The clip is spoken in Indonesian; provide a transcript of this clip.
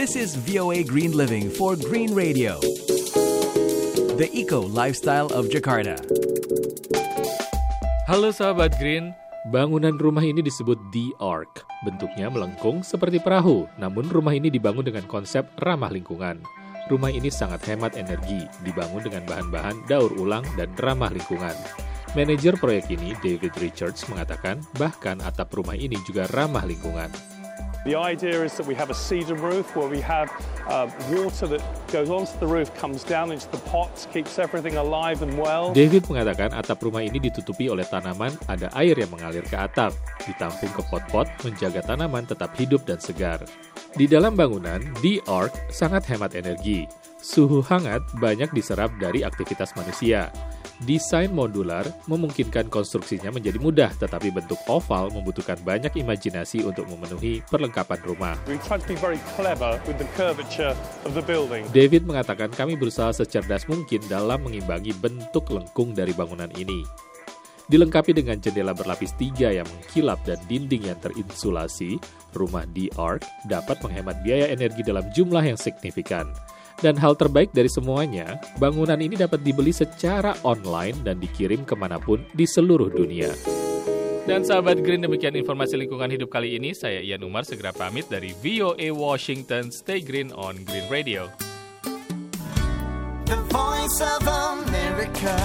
This is VOA Green Living for Green Radio. The Eco Lifestyle of Jakarta. Halo sahabat Green, bangunan rumah ini disebut The Ark. Bentuknya melengkung seperti perahu, namun rumah ini dibangun dengan konsep ramah lingkungan. Rumah ini sangat hemat energi, dibangun dengan bahan-bahan daur ulang dan ramah lingkungan. Manajer proyek ini, David Richards, mengatakan bahkan atap rumah ini juga ramah lingkungan. The idea is that we have a cedar roof where we have uh, water that goes onto the roof, comes down into the pots, keeps everything alive and well. David mengatakan atap rumah ini ditutupi oleh tanaman, ada air yang mengalir ke atap, ditampung ke pot-pot, menjaga tanaman tetap hidup dan segar. Di dalam bangunan, The Ark sangat hemat energi. Suhu hangat banyak diserap dari aktivitas manusia. Desain modular memungkinkan konstruksinya menjadi mudah, tetapi bentuk oval membutuhkan banyak imajinasi untuk memenuhi perlengkapan rumah. David mengatakan kami berusaha secerdas mungkin dalam mengimbangi bentuk lengkung dari bangunan ini. Dilengkapi dengan jendela berlapis tiga yang mengkilap dan dinding yang terinsulasi, rumah The Ark dapat menghemat biaya energi dalam jumlah yang signifikan. Dan hal terbaik dari semuanya, bangunan ini dapat dibeli secara online dan dikirim ke mana pun di seluruh dunia. Dan sahabat Green, demikian informasi lingkungan hidup kali ini. Saya Ian Umar, segera pamit dari VOA Washington. Stay green on Green Radio. The voice of America.